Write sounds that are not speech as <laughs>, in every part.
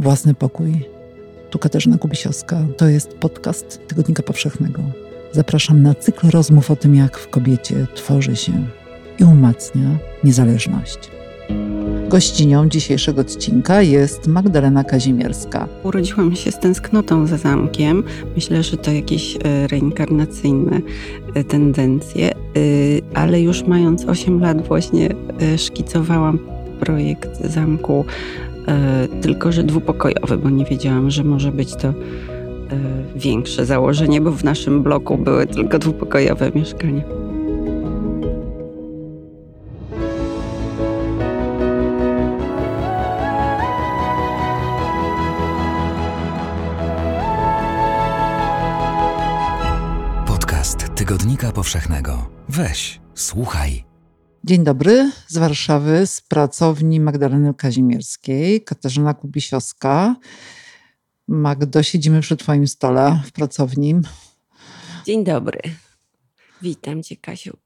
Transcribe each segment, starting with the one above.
Własny Pokój. Tu Katarzyna Kubisiowska. To jest podcast Tygodnika Powszechnego. Zapraszam na cykl rozmów o tym, jak w kobiecie tworzy się i umacnia niezależność. Gościnią dzisiejszego odcinka jest Magdalena Kazimierska. Urodziłam się z tęsknotą za zamkiem. Myślę, że to jakieś e, reinkarnacyjne e, tendencje, e, ale już mając 8 lat właśnie szkicowałam projekt zamku tylko że dwupokojowy, bo nie wiedziałam, że może być to e, większe założenie, bo w naszym bloku były tylko dwupokojowe mieszkania. Podcast Tygodnika Powszechnego. Weź, słuchaj. Dzień dobry z Warszawy, z pracowni Magdaleny Kazimierskiej, Katarzyna Kubisiowska. Magdo, siedzimy przy Twoim stole w pracowni. Dzień dobry. Witam Cię, Kasiu.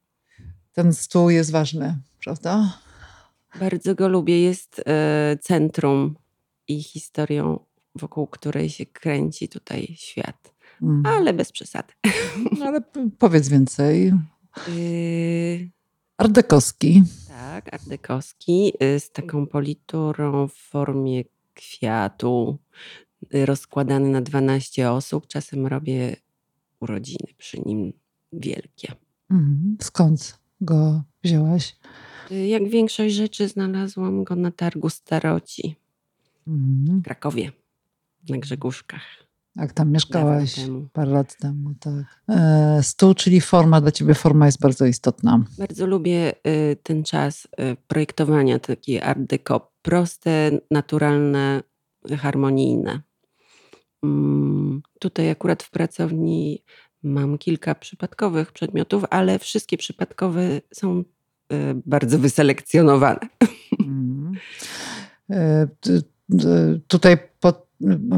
Ten stół jest ważny, prawda? Bardzo go lubię. Jest e, centrum i historią, wokół której się kręci tutaj świat. Mm. Ale bez przesady. No, ale powiedz więcej. Y Ardekowski. Tak, Ardekowski y, z taką politurą w formie kwiatu, y, rozkładany na 12 osób. Czasem robię urodziny przy nim wielkie. Mhm. Skąd go wzięłaś? Y, jak większość rzeczy znalazłam go na targu Staroci mhm. w Krakowie, na Grzegórzkach. Jak tam mieszkałaś parę lat temu, tak. E, stół, czyli forma, dla ciebie forma jest bardzo istotna. Bardzo lubię y, ten czas y, projektowania, taki art deco. Proste, naturalne, harmonijne. Mm, tutaj akurat w pracowni mam kilka przypadkowych przedmiotów, ale wszystkie przypadkowe są y, bardzo wyselekcjonowane. Mm. Tutaj pod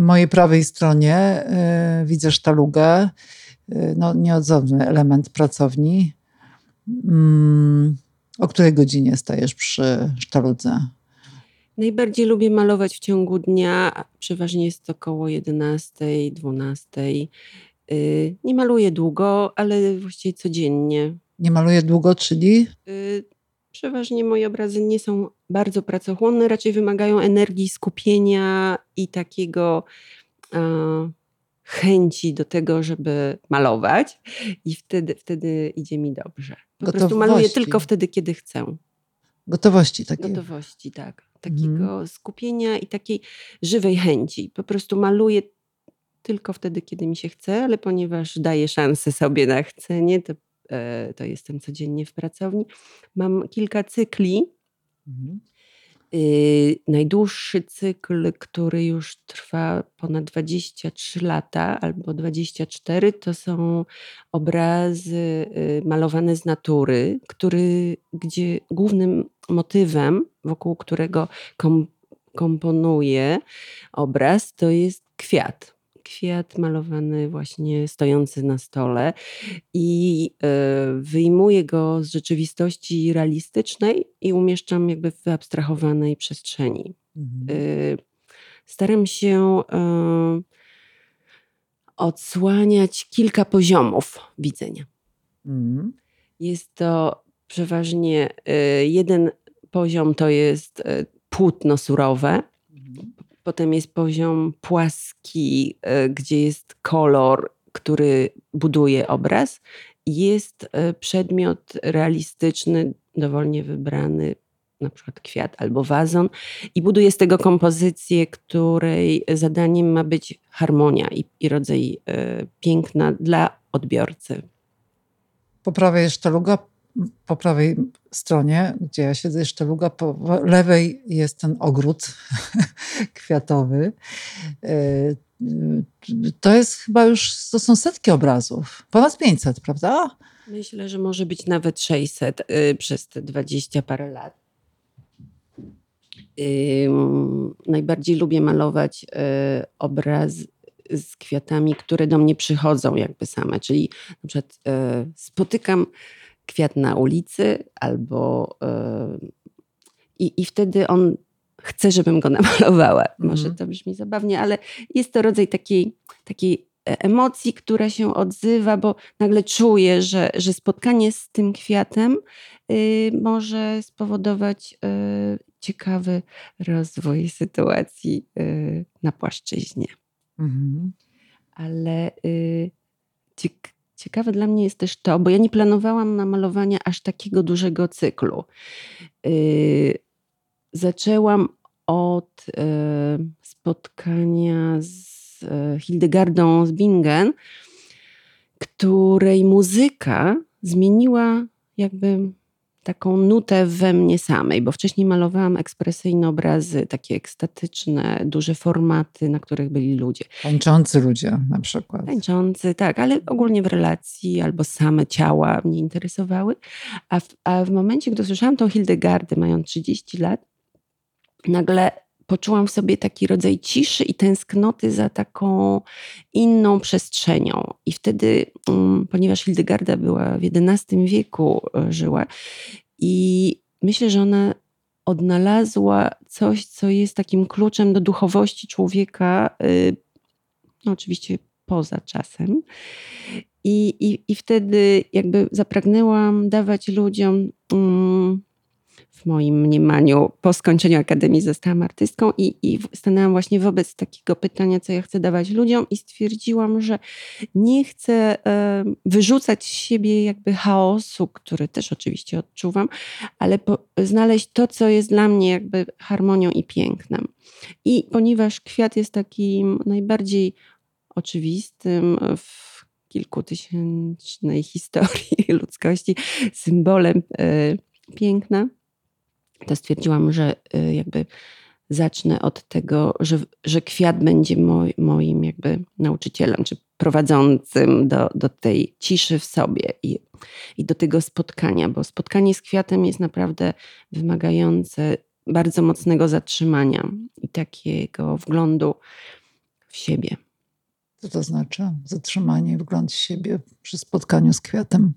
mojej prawej stronie y, widzę sztalugę, y, no, nieodzowny element pracowni. Mm, o której godzinie stajesz przy sztaludze? Najbardziej lubię malować w ciągu dnia. Przeważnie jest to około 11, 12. Y, nie maluję długo, ale właściwie codziennie. Nie maluję długo, czyli? Przeważnie moje obrazy nie są bardzo pracochłonne, raczej wymagają energii, skupienia i takiego e, chęci do tego, żeby malować, i wtedy, wtedy idzie mi dobrze. Po Gotowości. prostu maluję tylko wtedy, kiedy chcę. Gotowości takiej. Gotowości, tak. Takiego mhm. skupienia i takiej żywej chęci. Po prostu maluję tylko wtedy, kiedy mi się chce, ale ponieważ daję szansę sobie na chcenie, to E, to jestem codziennie w pracowni. Mam kilka cykli. Mhm. Y, najdłuższy cykl, który już trwa ponad 23 lata albo 24, to są obrazy y, malowane z natury, który, gdzie głównym motywem, wokół którego kom, komponuję obraz, to jest kwiat kwiat malowany właśnie stojący na stole i e, wyjmuję go z rzeczywistości realistycznej i umieszczam jakby w wyabstrahowanej przestrzeni. Mhm. E, staram się e, odsłaniać kilka poziomów widzenia. Mhm. Jest to przeważnie jeden poziom to jest płótno surowe, Potem jest poziom płaski, e, gdzie jest kolor, który buduje obraz. Jest e, przedmiot realistyczny, dowolnie wybrany, na przykład kwiat albo wazon, i buduje z tego kompozycję, której zadaniem ma być harmonia i, i rodzaj y, piękna dla odbiorcy. Po prawej jest sztaluga, po prawej stronie, gdzie ja siedzę, jeszcze luga, po lewej jest ten ogród <laughs> kwiatowy. E, to jest chyba już, to są setki obrazów, ponad 500, prawda? Myślę, że może być nawet 600 y, przez te 20 parę lat. najbardziej lubię malować y, obraz z kwiatami, które do mnie przychodzą jakby same, czyli na przykład y, spotykam kwiat na ulicy, albo. Yy, i, I wtedy on chce, żebym go <laughs> namalowała. Może to brzmi zabawnie, ale jest to rodzaj takiej, takiej e, emocji, która się odzywa, bo nagle czuję, że, że spotkanie z tym kwiatem y, może spowodować y, ciekawy rozwój sytuacji y, na płaszczyźnie. Mhm. Ale y, ciekawe dla mnie jest też to, bo ja nie planowałam namalowania aż takiego dużego cyklu. Y, zaczęłam od spotkania z Hildegardą z Bingen, której muzyka zmieniła jakby taką nutę we mnie samej, bo wcześniej malowałam ekspresyjne obrazy, takie ekstatyczne, duże formaty, na których byli ludzie. Tańczący ludzie na przykład. Tańczący, tak, ale ogólnie w relacji albo same ciała mnie interesowały. A w, a w momencie, gdy słyszałam tą Hildegardę, mając 30 lat, nagle poczułam w sobie taki rodzaj ciszy i tęsknoty za taką inną przestrzenią. I wtedy, mm, ponieważ Hildegarda była w XI wieku, e, żyła i myślę, że ona odnalazła coś, co jest takim kluczem do duchowości człowieka, y, no oczywiście poza czasem. I, i, I wtedy jakby zapragnęłam dawać ludziom mm, w moim mniemaniu po skończeniu akademii zostałam artystką i, i stanęłam właśnie wobec takiego pytania, co ja chcę dawać ludziom i stwierdziłam, że nie chcę e, wyrzucać z siebie jakby chaosu, który też oczywiście odczuwam, ale po, znaleźć to, co jest dla mnie jakby harmonią i pięknem. I ponieważ kwiat jest takim najbardziej oczywistym w kilkutysięcznej historii <laughs> ludzkości symbolem e, piękna, to stwierdziłam, że y, jakby zacznę od tego, że, że kwiat będzie moj, moim jakby nauczycielem, czy prowadzącym do, do tej ciszy w sobie i, i do tego spotkania, bo spotkanie z kwiatem jest naprawdę wymagające bardzo mocnego zatrzymania i takiego wglądu w siebie. Co to znaczy zatrzymanie, wgląd w siebie przy spotkaniu z kwiatem?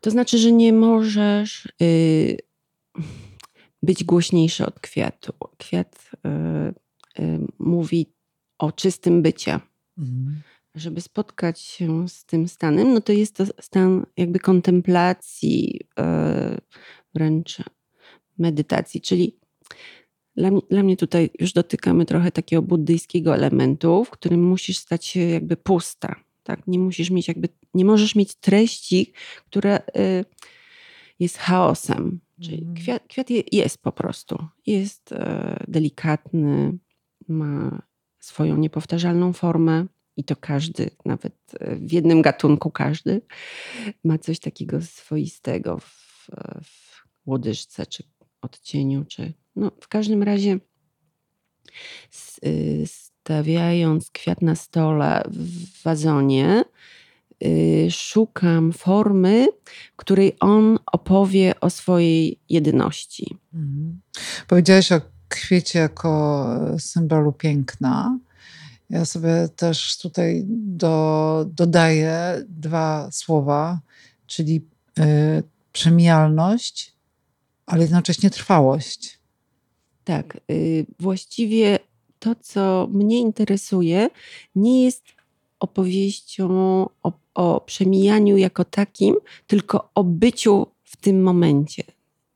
To znaczy, że nie możesz. Yy, być głośniejszy od kwiatu. Kwiat y, y, mówi o czystym bycie. Mhm. Żeby spotkać się z tym stanem, no to jest to stan jakby kontemplacji, y, wręcz medytacji, czyli dla mnie, dla mnie tutaj już dotykamy trochę takiego buddyjskiego elementu, w którym musisz stać się jakby pusta. Tak? Nie musisz mieć jakby, nie możesz mieć treści, która jest chaosem. Czyli mhm. kwiat, kwiat jest po prostu. Jest e, delikatny, ma swoją niepowtarzalną formę i to każdy, nawet e, w jednym gatunku każdy, ma coś takiego swoistego w, w łodyżce, czy odcieniu, czy no, w każdym razie y, stawiając kwiat na stole w wazonie, szukam formy, w której on opowie o swojej jedyności. Mhm. Powiedziałaś o kwiecie jako symbolu piękna. Ja sobie też tutaj do, dodaję dwa słowa, czyli y, przemijalność, ale jednocześnie trwałość. Tak, y, właściwie to, co mnie interesuje, nie jest opowieścią o o przemijaniu jako takim, tylko o byciu w tym momencie.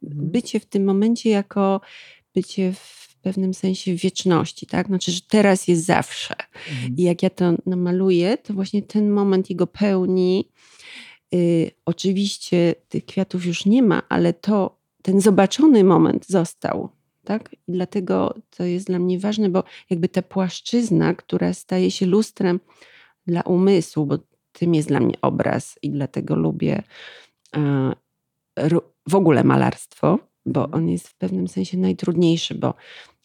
Mhm. Bycie w tym momencie jako bycie w pewnym sensie wieczności, tak? Znaczy, że teraz jest zawsze. Mhm. I jak ja to namaluję, to właśnie ten moment jego pełni. Y, oczywiście tych kwiatów już nie ma, ale to ten zobaczony moment został. Tak? I dlatego to jest dla mnie ważne, bo jakby ta płaszczyzna, która staje się lustrem dla umysłu, bo tym jest dla mnie obraz i dlatego lubię e, w ogóle malarstwo, bo mhm. on jest w pewnym sensie najtrudniejszy, bo,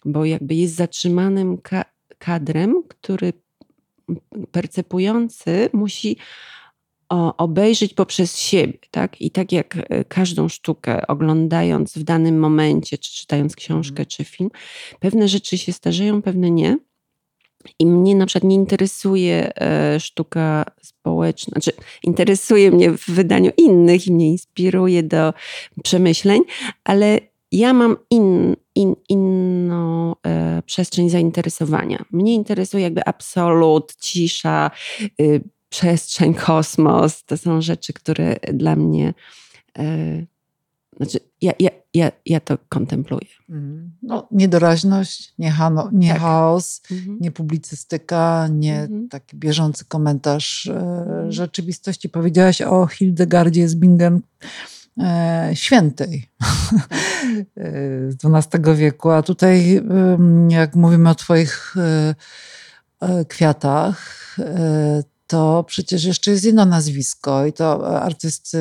bo jakby jest zatrzymanym ka kadrem, który percepujący musi obejrzeć poprzez siebie, tak? I tak jak e, każdą sztukę oglądając w danym momencie, czy czytając książkę, mhm. czy film, pewne rzeczy się starzeją, pewne nie. I mnie na przykład nie interesuje e, sztuka społeczna, znaczy interesuje mnie w wydaniu innych i mnie inspiruje do przemyśleń, ale ja mam in, in, inną e, przestrzeń zainteresowania. Mnie interesuje jakby absolut, cisza, y, przestrzeń, kosmos. To są rzeczy, które dla mnie. E, znaczy, ja, ja, ja, ja to kontempluję. Mhm. No, niedoraźność, nie, hano, nie tak. chaos, mhm. nie publicystyka, nie mhm. taki bieżący komentarz e, mhm. rzeczywistości. Powiedziałaś o Hildegardzie z Bingen e, świętej <laughs> z XII wieku, a tutaj jak mówimy o twoich e, e, kwiatach, e, to przecież jeszcze jest inne nazwisko i to artysty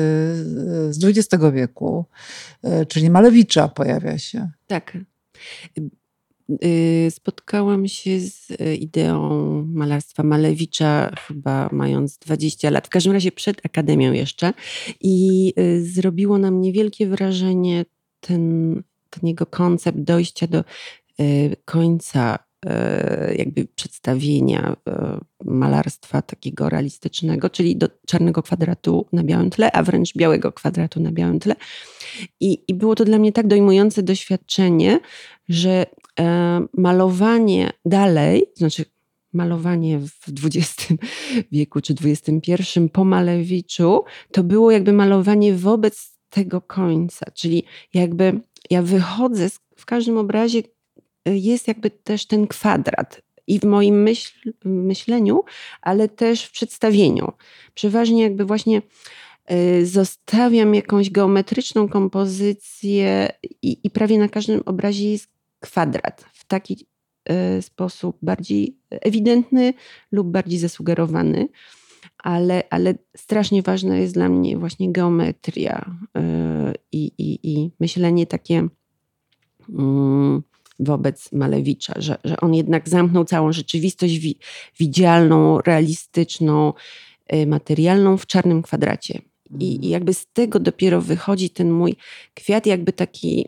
z XX wieku, czyli Malewicza pojawia się. Tak. Y, spotkałam się z ideą malarstwa Malewicza chyba mając 20 lat, w każdym razie przed akademią jeszcze i zrobiło na mnie wielkie wrażenie ten, ten jego koncept dojścia do końca jakby przedstawienia malarstwa takiego realistycznego, czyli do czarnego kwadratu na białym tle, a wręcz białego kwadratu na białym tle. I, i było to dla mnie tak dojmujące doświadczenie, że e, malowanie dalej, znaczy malowanie w XX <laughs> wieku czy XXI po Malewiczu, to było jakby malowanie wobec tego końca, czyli jakby ja wychodzę, w każdym obrazie e, jest jakby też ten kwadrat i w moim myśl, myśleniu, ale też w przedstawieniu. Przeważnie jakby właśnie Y, zostawiam jakąś geometryczną kompozycję i, i prawie na każdym obrazie jest kwadrat w taki y, sposób bardziej ewidentny lub bardziej zasugerowany. Ale, ale strasznie ważna jest dla mnie właśnie geometria y, i, i, i myślenie takie mm, wobec Malewicza, że, że on jednak zamknął całą rzeczywistość widzialną, realistyczną, materialną w czarnym kwadracie. I, I, jakby z tego dopiero wychodzi ten mój kwiat, jakby taki,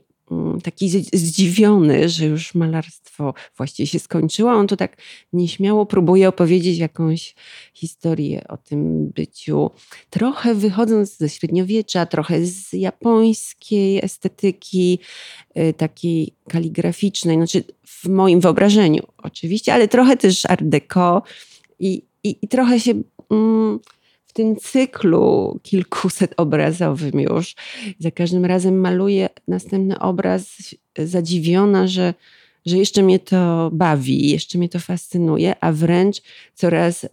taki zdziwiony, że już malarstwo właściwie się skończyło. On to tak nieśmiało próbuje opowiedzieć jakąś historię o tym byciu, trochę wychodząc ze średniowiecza, trochę z japońskiej estetyki, y, takiej kaligraficznej, znaczy w moim wyobrażeniu oczywiście, ale trochę też art deco i, i, i trochę się... Mm, w tym cyklu kilkuset obrazowym już. Za każdym razem maluję następny obraz zadziwiona, że, że jeszcze mnie to bawi, jeszcze mnie to fascynuje, a wręcz coraz y,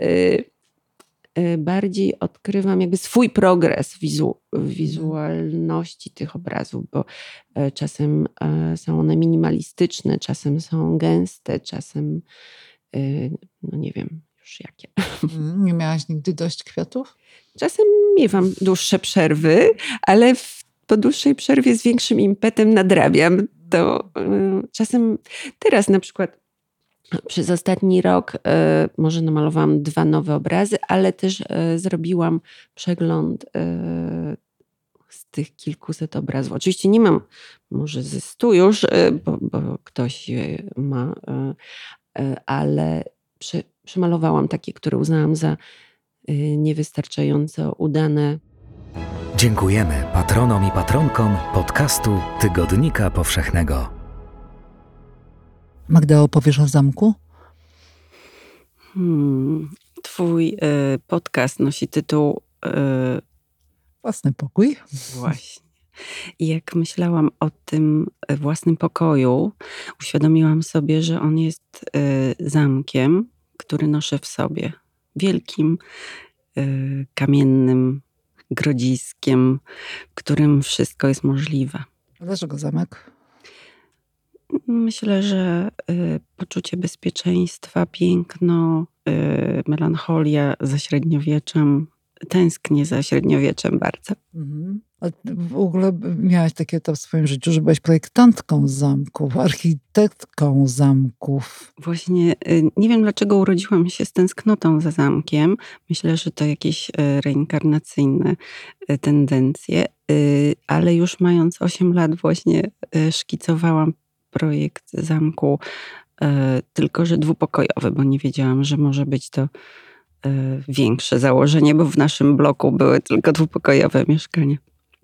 y, bardziej odkrywam jakby swój progres wizu, wizualności tych obrazów, bo y, czasem y, są one minimalistyczne, czasem są gęste, czasem y, no nie wiem, już jakie. Mm, nie miałaś nigdy dość kwiatów? Czasem miewam dłuższe przerwy, ale w, po dłuższej przerwie z większym impetem nadrabiam. To y, czasem teraz na przykład przez ostatni rok y, może namalowałam dwa nowe obrazy, ale też y, zrobiłam przegląd z tych kilkuset obrazów. Oczywiście nie mam może ze stu już, bo, bo ktoś ma, ale przy, przemalowałam takie, które uznałam za y, niewystarczająco udane. Dziękujemy patronom i patronkom podcastu Tygodnika Powszechnego. Magda, opowiesz o zamku? Hmm, twój y, podcast nosi tytuł y, Własny pokój. Właśnie. I jak myślałam o tym y, własnym pokoju, uświadomiłam sobie, że on jest y, zamkiem, który noszę w sobie. Wielkim, y, kamiennym grodziskiem, w którym wszystko jest możliwe. A dlaczego zamek? Myślę, że y, poczucie bezpieczeństwa, piękno, y, melancholia za średniowieczem. Tęsknię za średniowieczem bardzo. Mhm. A w ogóle miałaś taki etap w swoim życiu, że byłaś projektantką zamków, architektką zamków. Właśnie y, nie wiem, dlaczego urodziłam się z tęsknotą za zamkiem. Myślę, że to jakieś y, reinkarnacyjne y, tendencje, ale już mając 8 lat właśnie szkicowałam projekt zamku, tylko że dwupokojowy, bo nie wiedziałam, że może być to większe założenie, bo w naszym bloku były tylko dwupokojowe mieszkania.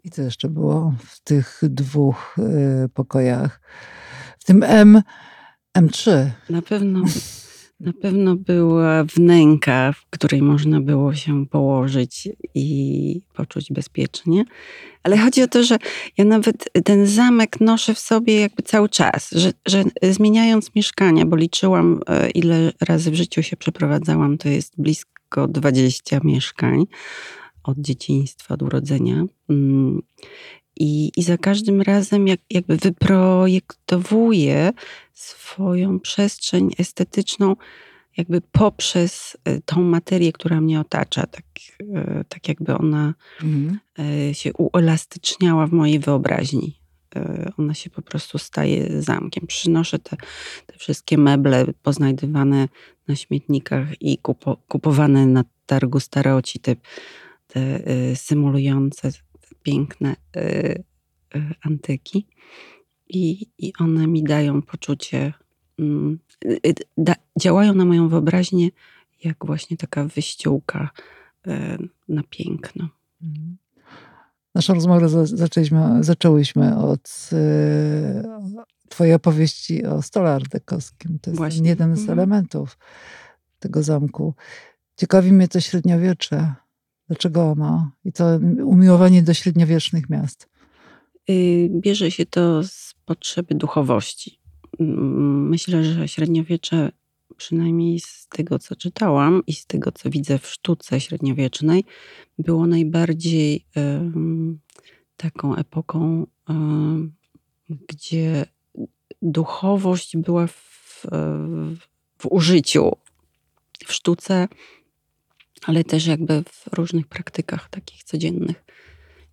I co jeszcze było w tych dwóch y, pokojach? W tym M, M3. Na pewno, na pewno była wnęka, w której można było się położyć i poczuć bezpiecznie. Ale chodzi o to, że ja nawet ten zamek noszę w sobie jakby cały czas, że, że zmieniając mieszkania, bo liczyłam, e, ile razy w życiu się przeprowadzałam, to jest blisko 20 mieszkań od dzieciństwa, od urodzenia. I, i za każdym razem jak, jakby wyprojektowuję swoją przestrzeń estetyczną jakby poprzez e, tą materię, która mnie otacza, tak, e, tak jakby ona mhm. E, się uelastyczniała w mojej wyobraźni. Ona się po prostu staje zamkiem. Przynoszę te, te wszystkie meble poznajdywane na śmietnikach i kupo, kupowane na targu staroci, te, te symulujące piękne antyki. I, I one mi dają poczucie Mm, y, y, da, działają na moją wyobraźnię jak właśnie taka wyściółka na piękno. Mhm. Naszą rozmowę zaczęliśmy, zaczęłyśmy od twojej opowieści o stole ardekowskim. To jest właśnie. jeden z mhm. elementów tego zamku. Ciekawi mnie to średniowiecze. Dlaczego ono? I to umiłowanie do średniowiecznych miast. Y, bierze się to z potrzeby duchowości. Myślę, że średniowiecze, przynajmniej z tego co czytałam i z tego co widzę w sztuce średniowiecznej, było najbardziej taką epoką, gdzie duchowość była w, w użyciu w sztuce, ale też jakby w różnych praktykach takich codziennych.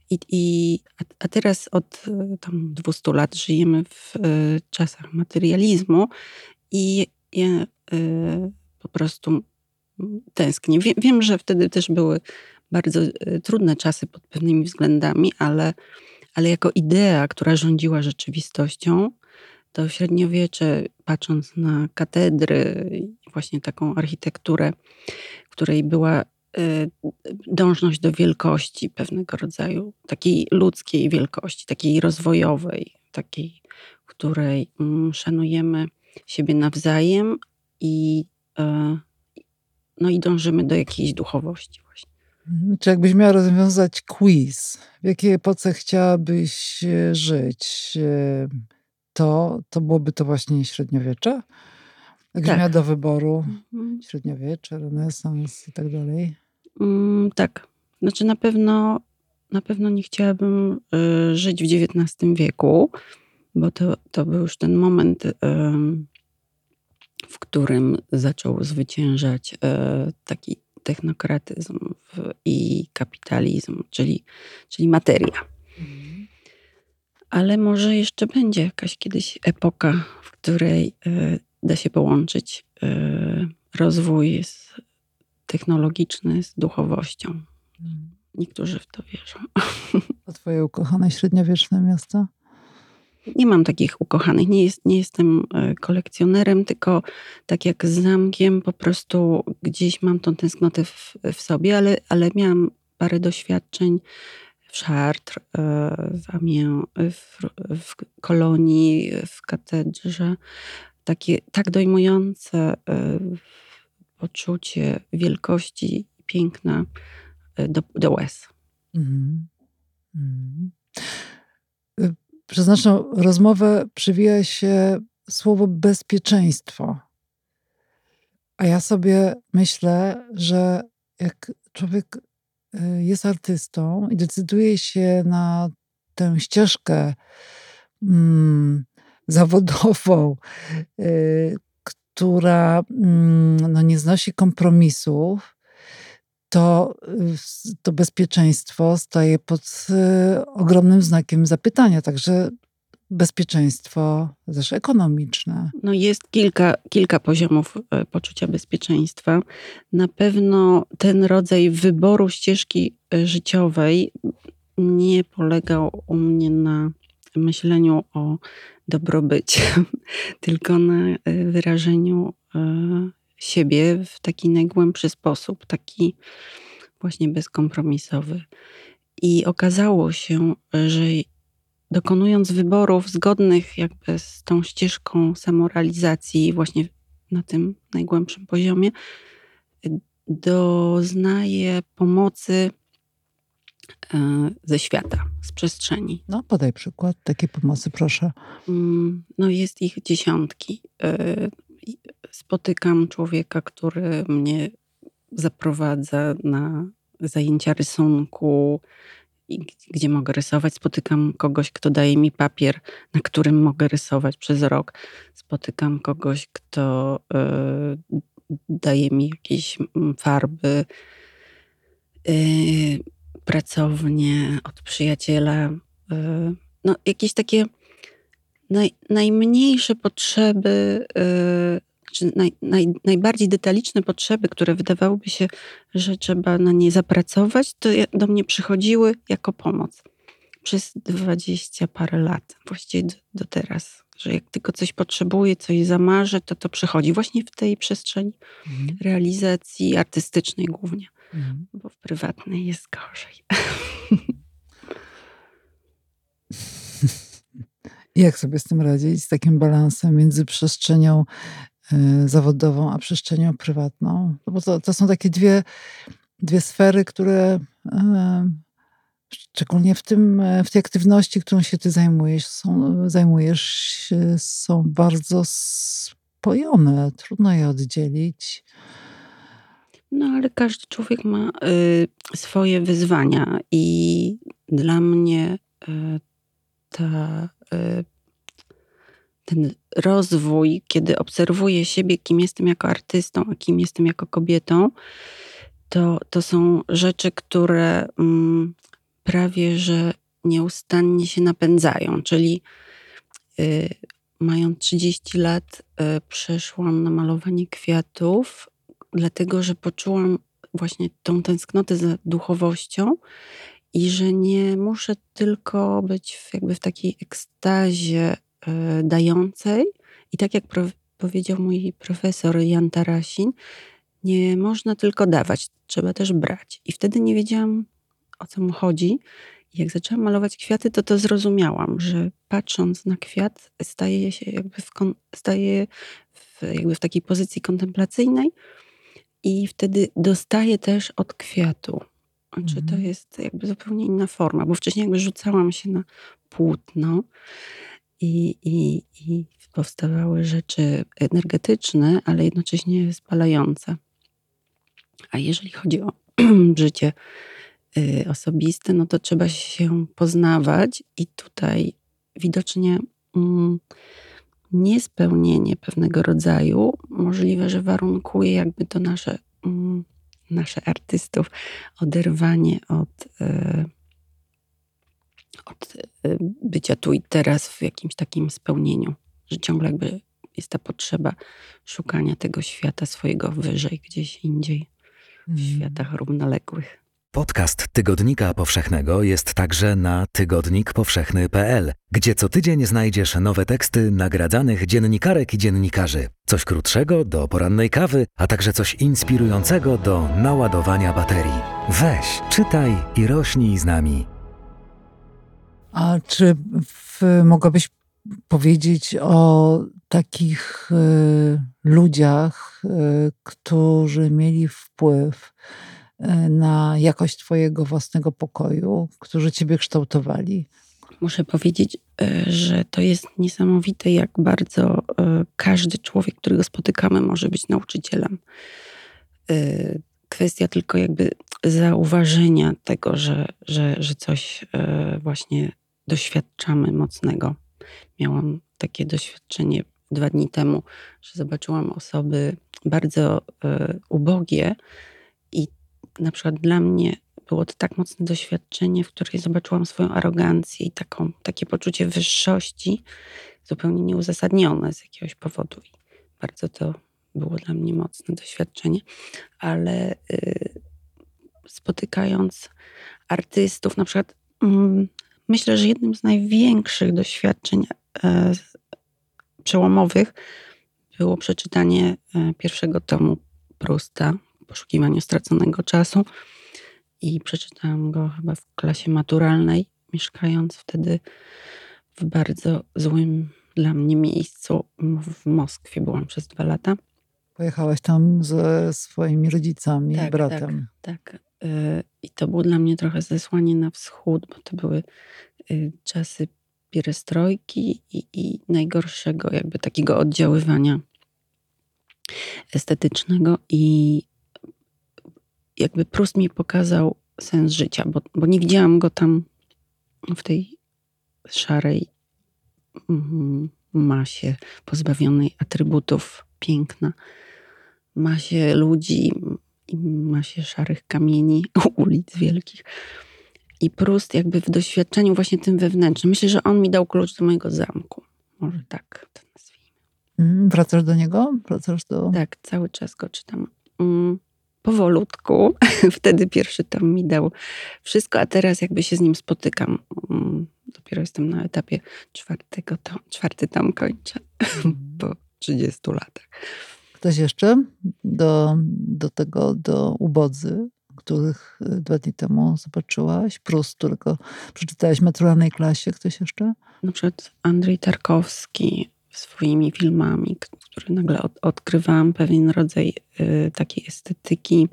I, i, a teraz od e, tam 200 lat żyjemy w e, czasach materializmu i ja e, po prostu tęsknię. Wiem, że wtedy też były bardzo trudne czasy pod pewnymi względami, ale, ale jako idea, która rządziła rzeczywistością, to średniowiecze, patrząc na katedry właśnie taką architekturę, której była Y, dążność do wielkości pewnego rodzaju, takiej ludzkiej wielkości, takiej rozwojowej, takiej, której mm, szanujemy siebie nawzajem i, e, no i dążymy do jakiejś duchowości właśnie. Mhm. Czy jakbyś miała rozwiązać quiz, w jakiej epoce chciałabyś e, żyć, e, to, to byłoby to właśnie średniowiecze? Jakbyś tak. miała do wyboru mhm. średniowiecze, renesans i tak dalej? Mm, tak. Znaczy na pewno, na pewno nie chciałabym y, żyć w XIX wieku, bo to, to był już ten moment, y, w którym zaczął zwyciężać y, taki technokratyzm w, i kapitalizm, czyli, czyli materia. Mhm. Ale może jeszcze będzie jakaś kiedyś epoka, w której y, da się połączyć y, rozwój z technologiczny z duchowością. Mm. Niektórzy w to wierzą. <laughs> A twoje ukochane średniowieczne miasto? Nie mam takich ukochanych. Nie, jest, nie jestem e, kolekcjonerem, tylko tak jak z zamkiem, po prostu gdzieś mam tą tęsknotę w, w sobie, ale, ale miałam parę doświadczeń w Chartres, e, w Amiens, w, w kolonii, w katedrze. Takie tak dojmujące e, poczucie wielkości i piękna e, do, do łez. Mm. Mm. Przez naszą rozmowę przywija się słowo bezpieczeństwo. A ja sobie myślę, że jak człowiek e, jest artystą i decyduje się na tę ścieżkę mm, zawodową, <laughs> która mm, no, nie znosi kompromisów, to, to bezpieczeństwo staje pod y, ogromnym znakiem zapytania. Także bezpieczeństwo też ekonomiczne. No jest kilka, kilka poziomów e, poczucia bezpieczeństwa. Na pewno ten rodzaj wyboru ścieżki e, życiowej nie polegał u mnie na myśleniu o dobrobycie, <laughs> tylko na e, wyrażeniu e, siebie w taki najgłębszy sposób, taki właśnie bezkompromisowy. I okazało się, że dokonując wyborów zgodnych jakby z tą ścieżką samorealizacji, właśnie na tym najgłębszym poziomie, doznaje pomocy ze świata, z przestrzeni. No, podaj przykład takiej pomocy, proszę. Mm, no, jest ich dziesiątki. E, spotykam człowieka, który mnie zaprowadza na zajęcia rysunku, gdzie mogę rysować. Spotykam kogoś, kto daje mi papier, na którym mogę rysować przez rok. Spotykam kogoś, kto y, daje mi jakieś farby. Y, pracownie od przyjaciela. Y, no, jakieś takie naj, najmniejsze potrzeby czy naj, naj, najbardziej detaliczne potrzeby, które wydawałoby się, że trzeba na nie zapracować, to do mnie przychodziły jako pomoc. Przez dwadzieścia parę lat, właściwie do, do, teraz, że jak tylko coś potrzebuję, coś zamarzę, to to przychodzi właśnie w tej przestrzeni mhm. realizacji artystycznej głównie, mhm. bo w prywatnej jest gorzej. <laughs> Jak sobie z tym radzić, z takim balansem między przestrzenią Y, zawodową, a przestrzenią prywatną. No bo to, to są takie dwie, dwie sfery, które y, szczególnie w, tym, w tej aktywności, którą się ty zajmujesz, są, zajmujesz, są bardzo spojone. Trudno je oddzielić. No, ale każdy człowiek ma y, swoje wyzwania, i dla mnie y, ta y, ten rozwój, kiedy obserwuję siebie, kim jestem jako artystą, a kim jestem jako kobietą, to, to są rzeczy, które mm, prawie że nieustannie się napędzają. Czyli y, mając 30 lat, y, przeszłam na malowanie kwiatów, dlatego że poczułam właśnie tą tęsknotę za duchowością i że nie muszę tylko być w, jakby w takiej ekstazie E, dającej. I tak jak powiedział mój profesor Jan Tarasin, nie można tylko dawać, trzeba też brać. I wtedy nie wiedziałam, o co mu chodzi. I jak zaczęłam malować kwiaty, to to zrozumiałam, że patrząc na kwiat, staje się jakby w, staje w, jakby w takiej pozycji kontemplacyjnej i wtedy dostaję też od kwiatu. Znaczy, to mhm. jest jakby zupełnie inna forma, bo wcześniej jakby rzucałam się na płótno i, i, i powstawały rzeczy energetyczne, ale jednocześnie spalające. A jeżeli chodzi o <clears throat> życie y, osobiste, no to trzeba się poznawać i tutaj widocznie mm, niespełnienie pewnego rodzaju możliwe, że warunkuje jakby to nasze, mm, nasze artystów, oderwanie od y, od y, bycia tu i teraz w jakimś takim spełnieniu, że ciągle jakby jest ta potrzeba szukania tego świata swojego wyżej, gdzieś indziej, w mm. światach równoległych. Podcast Tygodnika Powszechnego jest także na tygodnikpowszechny.pl, gdzie co tydzień znajdziesz nowe teksty nagradzanych dziennikarek i dziennikarzy. Coś krótszego do porannej kawy, a także coś inspirującego do naładowania baterii. Weź, czytaj i rośnij z nami. A czy w, mogłabyś powiedzieć o takich y, ludziach, y, którzy mieli wpływ na jakość Twojego własnego pokoju, którzy Ciebie kształtowali? Muszę powiedzieć, że to jest niesamowite, jak bardzo każdy człowiek, którego spotykamy, może być nauczycielem. Kwestia tylko jakby zauważenia tego, że, że, że coś właśnie doświadczamy mocnego. Miałam takie doświadczenie dwa dni temu, że zobaczyłam osoby bardzo ubogie i na przykład dla mnie było to tak mocne doświadczenie, w której zobaczyłam swoją arogancję i taką, takie poczucie wyższości zupełnie nieuzasadnione z jakiegoś powodu. I bardzo to było dla mnie mocne doświadczenie, ale y, spotykając artystów, na przykład mm, myślę, że jednym z największych doświadczeń e, przełomowych było przeczytanie e, pierwszego tomu Prusta, Poszukiwanie straconego czasu. i przeczytałam go chyba w klasie maturalnej, mieszkając wtedy w bardzo złym dla mnie miejscu w Moskwie. Byłam przez dwa lata. Pojechałaś tam ze swoimi rodzicami tak, i bratem. Tak, tak. I to było dla mnie trochę zesłanie na wschód, bo to były y, czasy pierestrojki i, i najgorszego jakby takiego oddziaływania estetycznego i jakby Prust mi pokazał sens życia, bo, bo nie widziałam go tam w tej szarej mm, masie pozbawionej atrybutów piękna, masie ludzi i masie szarych kamieni, <laughs> ulic wielkich. I Prust jakby w doświadczeniu właśnie tym wewnętrznym. Myślę, że on mi dał klucz do mojego zamku. Może tak to nazwijmy. Mm, wracasz do niego? Wracasz do... Tak, cały czas go czytam. Mm, powolutku. <laughs> Wtedy pierwszy tom mi dał wszystko, a teraz jakby się z nim spotykam. Mm, dopiero jestem na etapie czwartego tom, czwarty tom kończę <laughs> po 30 latach. Ktoś jeszcze do, do tego, do ubodzy, których y, dwa dni temu zobaczyłaś? Prust, którego przeczytałaś w maturalnej klasie. Ktoś jeszcze? Na przykład Andrzej Tarkowski swoimi filmami, które nagle od, odkrywałam pewien rodzaj y, takiej estetyki,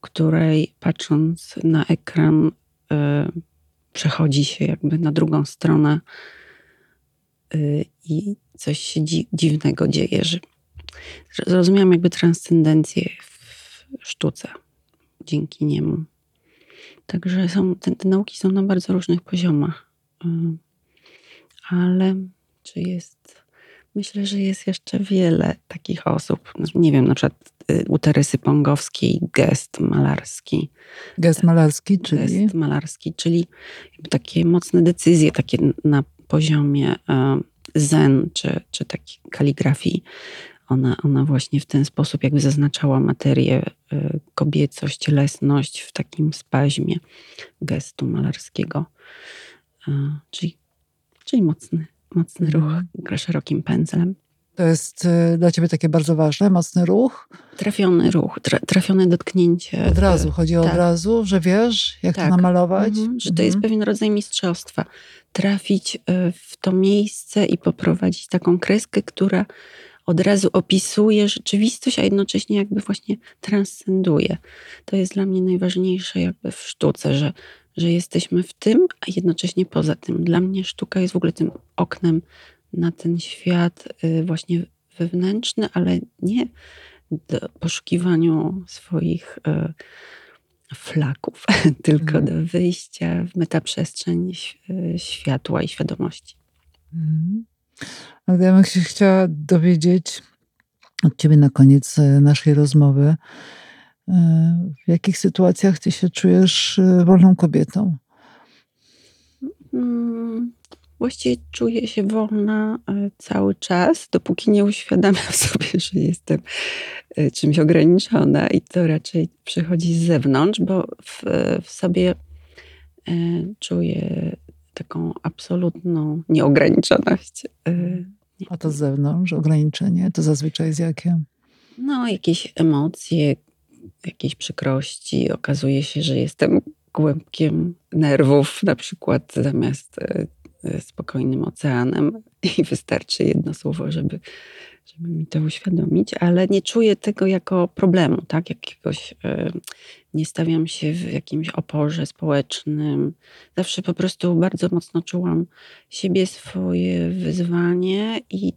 której patrząc na ekran y, przechodzi się jakby na drugą stronę y, i coś się dzi dziwnego dzieje, że zrozumiałam jakby transcendencję w sztuce dzięki niemu. Także są, te, te nauki są na bardzo różnych poziomach. Y, ale czy jest. Myślę, że jest jeszcze wiele takich osób. Nie wiem, na przykład y, u Teresy Pongowskiej gest malarski. Gest malarski, czyli? Gest malarski, czyli takie mocne decyzje, takie na poziomie y, zen, czy, czy takiej kaligrafii ona, ona właśnie w ten sposób jakby zaznaczała materię, y, kobiecość, cielesność w takim spaźmie gestu malarskiego. Czyli, czyli mocny, mocny ruch mhm. szerokim pędzlem. To jest y, dla ciebie takie bardzo ważne, mocny ruch? Trafiony ruch, tra, trafione dotknięcie. Od razu, chodzi tak. od razu, że wiesz, jak tak. to namalować? Mhm. Że to jest mhm. pewien rodzaj mistrzostwa. Trafić y, w to miejsce i poprowadzić taką kreskę, która od razu opisuje rzeczywistość, a jednocześnie jakby właśnie transcenduje. To jest dla mnie najważniejsze jakby w sztuce, że, że jesteśmy w tym, a jednocześnie poza tym. Dla mnie sztuka jest w ogóle tym oknem na ten świat y, właśnie wewnętrzny, ale nie do poszukiwaniu swoich y, flaków, <laughs> tylko mm. do wyjścia w metaprzestrzeń y, światła i świadomości. Mm. Ale ja bym się chciała dowiedzieć od ciebie na koniec e, naszej rozmowy, w jakich sytuacjach ty się czujesz e, wolną kobietą? Hmm, właściwie czuję się wolna cały czas, dopóki nie uświadamiam <laughs> sobie, że jestem czymś ograniczona i to raczej przychodzi z zewnątrz, bo w, w sobie czuję taką absolutną nieograniczoność. A to z zewnątrz, ograniczenie, to zazwyczaj jest jakie? No, jakieś emocje, jakieś przykrości. Okazuje się, że jestem głębkiem nerwów, na przykład zamiast y, spokojnym oceanem <laughs> i wystarczy jedno słowo, żeby żeby mi to uświadomić, ale nie czuję tego jako problemu, tak? Jakiegoś, e, nie stawiam się w jakimś oporze społecznym. Zawsze po prostu bardzo mocno czułam siebie, swoje wyzwanie i,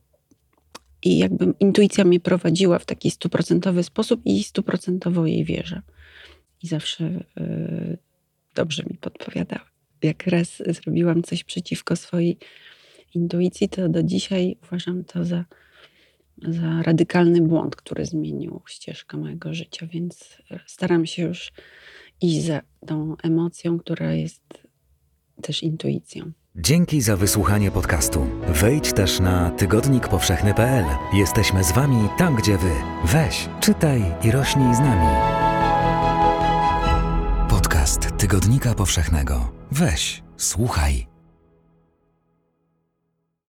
i jakby intuicja mnie prowadziła w taki stuprocentowy sposób i stuprocentowo jej wierzę. I zawsze y, dobrze mi podpowiadała. Jak raz zrobiłam coś przeciwko swojej intuicji, to do dzisiaj uważam to za za radykalny błąd, który zmienił ścieżkę mojego życia, więc staram się już iść za tą emocją, która jest też intuicją. Dzięki za wysłuchanie podcastu. Wejdź też na tygodnikpowszechny.pl. Jesteśmy z Wami tam, gdzie Wy. Weź, czytaj i rośnij z nami. Podcast Tygodnika Powszechnego. Weź, słuchaj.